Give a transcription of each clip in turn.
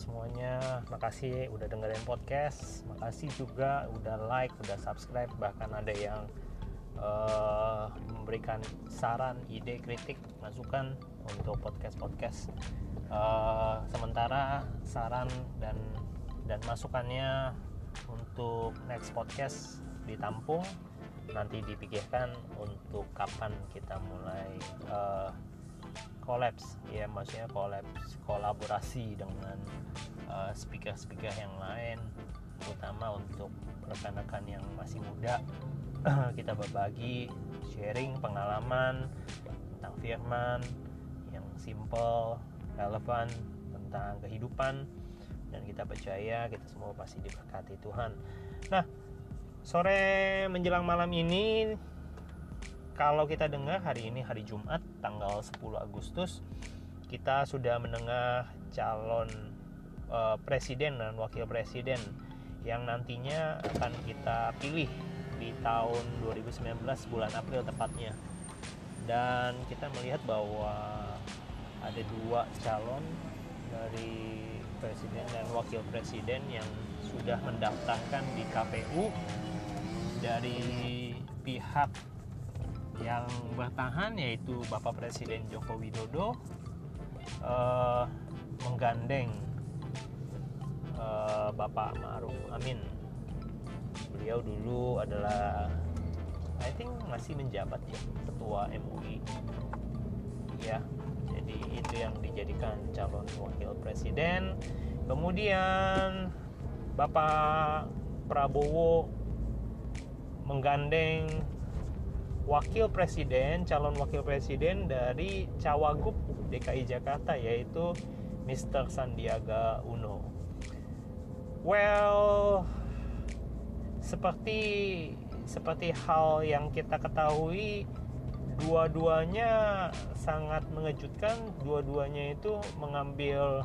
ya semuanya. Makasih udah dengerin podcast. Makasih juga udah like, udah subscribe. Bahkan ada yang uh, memberikan saran, ide, kritik, masukan untuk podcast-podcast. Uh, sementara saran dan dan masukannya untuk next podcast ditampung. Nanti dipikirkan untuk kapan kita mulai uh, kolaps ya maksudnya kolaps kolaborasi dengan uh, speaker-speaker yang lain terutama untuk rekan-rekan yang masih muda. Kita berbagi sharing pengalaman tentang firman yang simple relevan tentang kehidupan. Dan kita percaya kita semua pasti diberkati Tuhan. Nah sore menjelang malam ini kalau kita dengar hari ini hari Jumat tanggal 10 Agustus kita sudah mendengar calon uh, presiden dan wakil presiden yang nantinya akan kita pilih di tahun 2019 bulan April tepatnya. Dan kita melihat bahwa ada dua calon dari presiden dan wakil presiden yang sudah mendaftarkan di KPU dari pihak yang bertahan yaitu Bapak Presiden Joko Widodo uh, menggandeng uh, Bapak Ma'ruf Amin. Beliau dulu adalah I think masih menjabat ya ketua MUI. Ya, jadi itu yang dijadikan calon wakil presiden. Kemudian Bapak Prabowo menggandeng wakil presiden, calon wakil presiden dari Cawagup DKI Jakarta yaitu Mr. Sandiaga Uno. Well, seperti seperti hal yang kita ketahui dua-duanya sangat mengejutkan, dua-duanya itu mengambil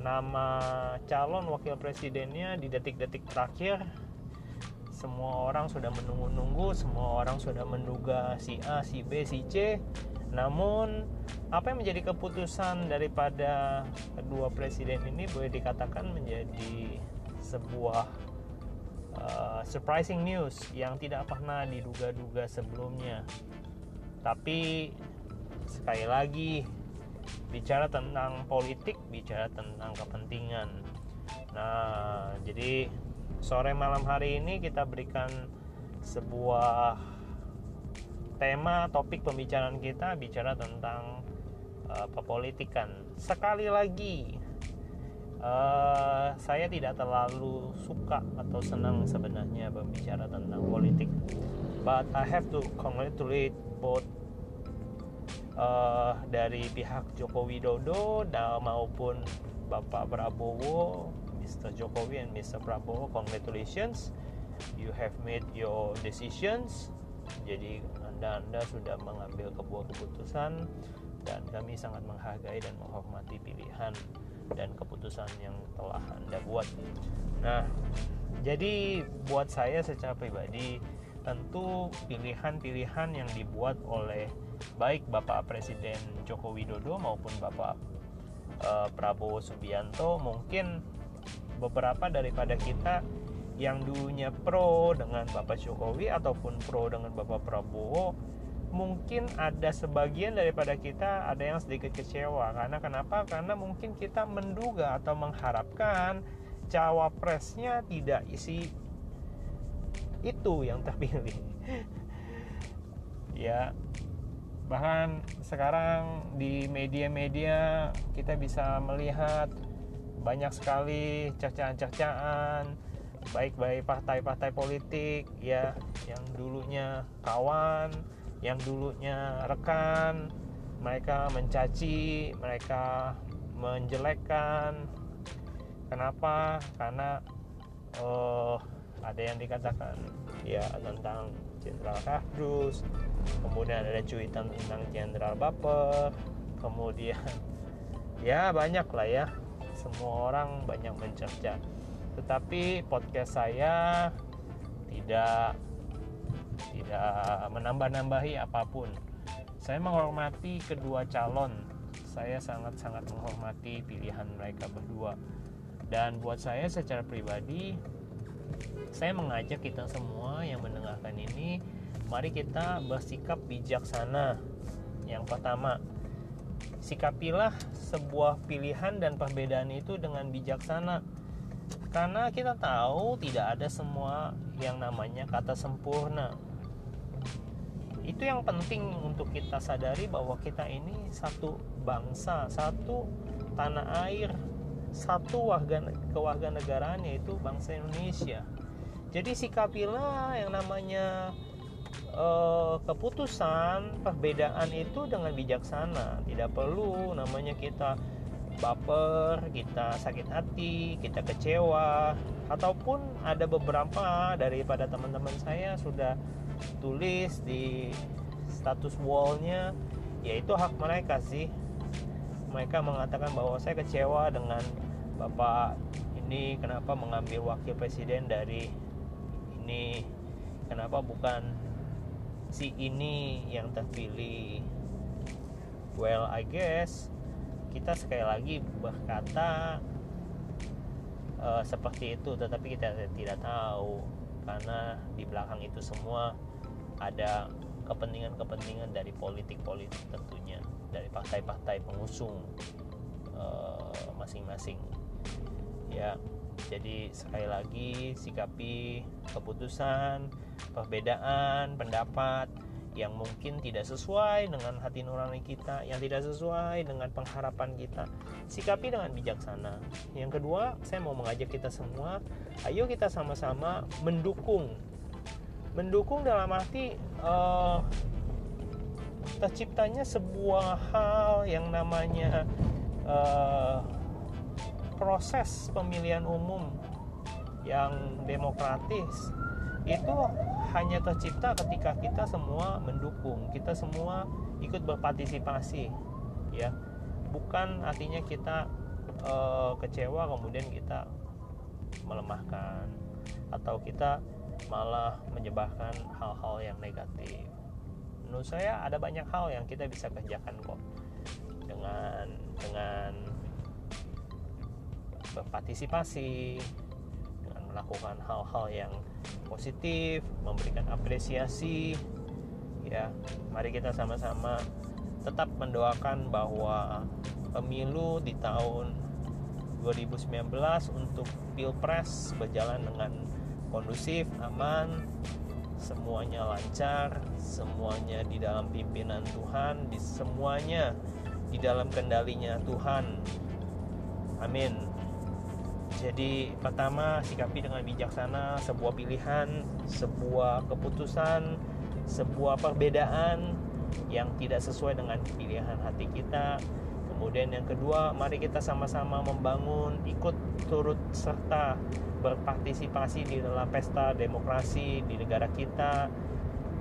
nama calon wakil presidennya di detik-detik terakhir semua orang sudah menunggu-nunggu, semua orang sudah menduga si A, si B, si C. Namun apa yang menjadi keputusan daripada kedua presiden ini boleh dikatakan menjadi sebuah uh, surprising news yang tidak pernah diduga-duga sebelumnya. Tapi sekali lagi bicara tentang politik, bicara tentang kepentingan. Nah, jadi sore malam hari ini kita berikan sebuah tema topik pembicaraan kita bicara tentang uh, pepolitikan. Sekali lagi uh, saya tidak terlalu suka atau senang sebenarnya berbicara tentang politik. But I have to congratulate both uh, dari pihak Joko Widodo dan maupun Bapak Prabowo Mr. Jokowi and Mr. Prabowo congratulations you have made your decisions jadi anda anda sudah mengambil sebuah keputusan dan kami sangat menghargai dan menghormati pilihan dan keputusan yang telah anda buat nah jadi buat saya secara pribadi tentu pilihan-pilihan yang dibuat oleh baik Bapak Presiden Joko Widodo maupun Bapak uh, Prabowo Subianto mungkin beberapa daripada kita yang dulunya pro dengan Bapak Jokowi ataupun pro dengan Bapak Prabowo mungkin ada sebagian daripada kita ada yang sedikit kecewa karena kenapa? Karena mungkin kita menduga atau mengharapkan cawapresnya tidak isi itu yang terpilih. ya, bahkan sekarang di media-media kita bisa melihat banyak sekali cercaan-cercaan baik baik partai-partai politik ya yang dulunya kawan yang dulunya rekan mereka mencaci mereka menjelekkan. Kenapa? Karena oh ada yang dikatakan ya tentang Jenderal Kardus kemudian ada cuitan tentang Jenderal Baper kemudian ya banyak lah ya semua orang banyak mencerca. Tetapi podcast saya tidak tidak menambah-nambahi apa pun. Saya menghormati kedua calon. Saya sangat-sangat menghormati pilihan mereka berdua. Dan buat saya secara pribadi saya mengajak kita semua yang mendengarkan ini mari kita bersikap bijaksana. Yang pertama sikapilah sebuah pilihan dan perbedaan itu dengan bijaksana. Karena kita tahu tidak ada semua yang namanya kata sempurna. Itu yang penting untuk kita sadari bahwa kita ini satu bangsa satu tanah air satu warga kewarganegaraan yaitu bangsa Indonesia. Jadi sikapilah yang namanya uh, keputusan perbedaan itu dengan bijaksana. Tidak perlu namanya kita baper kita sakit hati kita kecewa ataupun ada beberapa daripada teman-teman saya sudah tulis di status wallnya yaitu hak mereka sih. Mereka mengatakan bahwa saya kecewa dengan bapak ini kenapa mengambil wakil presiden dari ini kenapa bukan si ini yang terpilih. Well I guess kita sekali lagi berkata uh, seperti itu tetapi kita tidak tahu. Karena di belakang itu semua ada kepentingan-kepentingan dari politik-politik tentunya dari partai-partai pengusung eh, masing-masing. Uh, ya jadi sekali lagi sikapi keputusan perbedaan pendapat yang mungkin tidak sesuai dengan hati nurani kita, yang tidak sesuai dengan pengharapan kita, sikapi dengan bijaksana. Yang kedua, saya mau mengajak kita semua, ayo kita sama-sama mendukung, mendukung dalam arti uh, terciptanya sebuah hal yang namanya uh, proses pemilihan umum yang demokratis itu hanya tercipta ketika kita semua mendukung, kita semua ikut berpartisipasi, ya. Bukan artinya kita e, kecewa kemudian kita melemahkan atau kita malah menyebabkan hal-hal yang negatif. Menurut saya ada banyak hal yang kita bisa kerjakan kok dengan dengan berpartisipasi melakukan hal-hal yang positif, memberikan apresiasi. Ya, mari kita sama-sama tetap mendoakan bahwa pemilu di tahun 2019 untuk Pilpres berjalan dengan kondusif, aman, semuanya lancar, semuanya di dalam pimpinan Tuhan, di semuanya di dalam kendalinya Tuhan. Amin. Jadi pertama sikapi dengan bijaksana sebuah pilihan, sebuah keputusan, sebuah perbedaan yang tidak sesuai dengan pilihan hati kita. Kemudian yang kedua, mari kita sama-sama membangun, ikut turut serta berpartisipasi di dalam pesta demokrasi di negara kita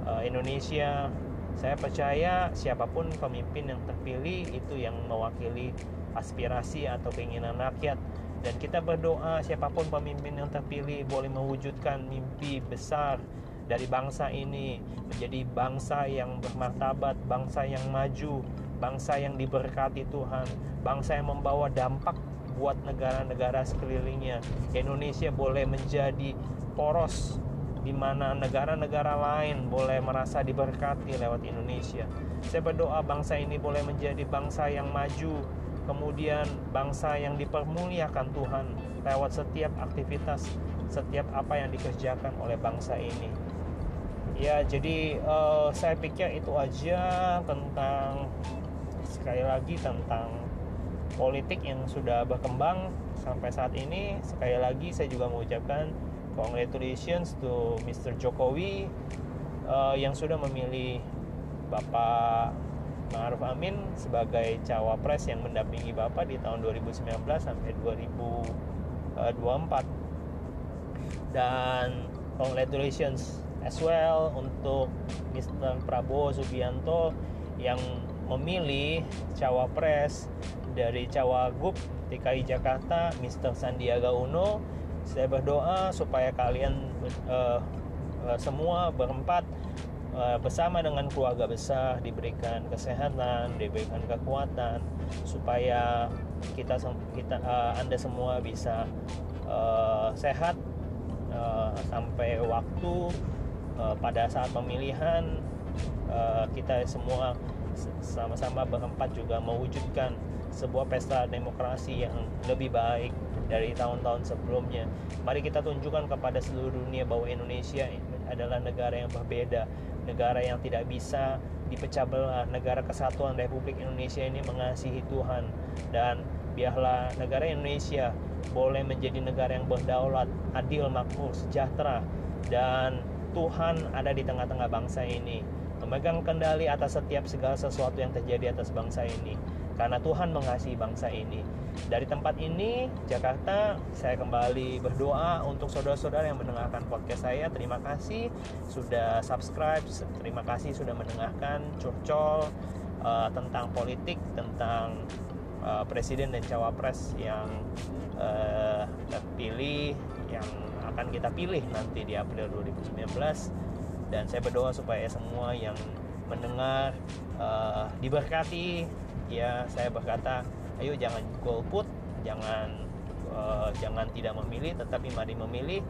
eh, Indonesia. Saya percaya siapa pun pemimpin yang terpilih itu yang mewakili aspirasi atau keinginan rakyat dan kita berdoa siapa pun pemimpin yang terpilih boleh mewujudkan mimpi besar dari bangsa ini menjadi bangsa yang bermartabat, bangsa yang maju, bangsa yang diberkati Tuhan, bangsa yang membawa dampak buat negara-negara sekelilingnya. Indonesia boleh menjadi poros di mana negara-negara lain boleh merasa diberkati lewat Indonesia. Saya berdoa bangsa ini boleh menjadi bangsa yang maju, kemudian bangsa yang dipermuliakan Tuhan lewat setiap aktivitas, setiap apa yang dikerjakan oleh bangsa ini. Ya, jadi uh, saya pikir itu aja tentang sekali lagi tentang politik yang sudah berkembang sampai saat ini. Sekali lagi saya juga mengucapkan congratulations to Mr. Jokowi uh, yang sudah memilih Bapak Ma'ruf Amin sebagai cawapres yang mendampingi Bapak di tahun 2019 sampai 2024 dan congratulations as well untuk Mr. Prabowo Subianto yang memilih cawapres dari Cawagup DKI Jakarta Mr. Sandiaga Uno saya berdoa supaya kalian uh, uh, semua berempat bersama dengan keluarga besar diberikan kesehatan, diberikan kekuatan supaya kita kita uh, Anda semua bisa uh, sehat uh, sampai waktu uh, pada saat pemilihan uh, kita semua sama-sama berempat juga mewujudkan sebuah pesta demokrasi yang lebih baik dari tahun-tahun sebelumnya. Mari kita tunjukkan kepada seluruh dunia bahwa Indonesia adalah negara yang berbeda, negara yang tidak bisa dipecah belah, negara kesatuan Republik Indonesia ini mengasihi Tuhan. Dan biarlah negara Indonesia boleh menjadi negara yang berdaulat, adil, makmur, sejahtera. Dan Tuhan ada di tengah-tengah bangsa ini. Memegang kendali atas setiap segala sesuatu yang terjadi atas bangsa ini karena Tuhan mengasihi bangsa ini. Dari tempat ini, Jakarta, saya kembali berdoa untuk saudara-saudara yang mendengarkan podcast saya. Terima kasih sudah subscribe, terima kasih sudah mendengarkan curcol uh, tentang politik, tentang uh, presiden dan cawapres yang uh, terpilih, yang akan kita pilih nanti di April 2019. Dan saya berdoa supaya semua yang mendengar uh, diberkati ya saya berkata ayo jangan golput jangan uh, jangan tidak memilih tetapi mari memilih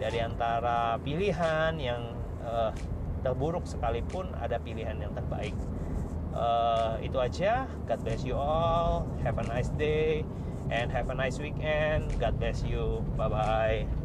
dari antara pilihan yang uh, terburuk sekalipun ada pilihan yang terbaik. Uh, itu aja. God bless you all. Have a nice day and have a nice weekend. God bless you. Bye bye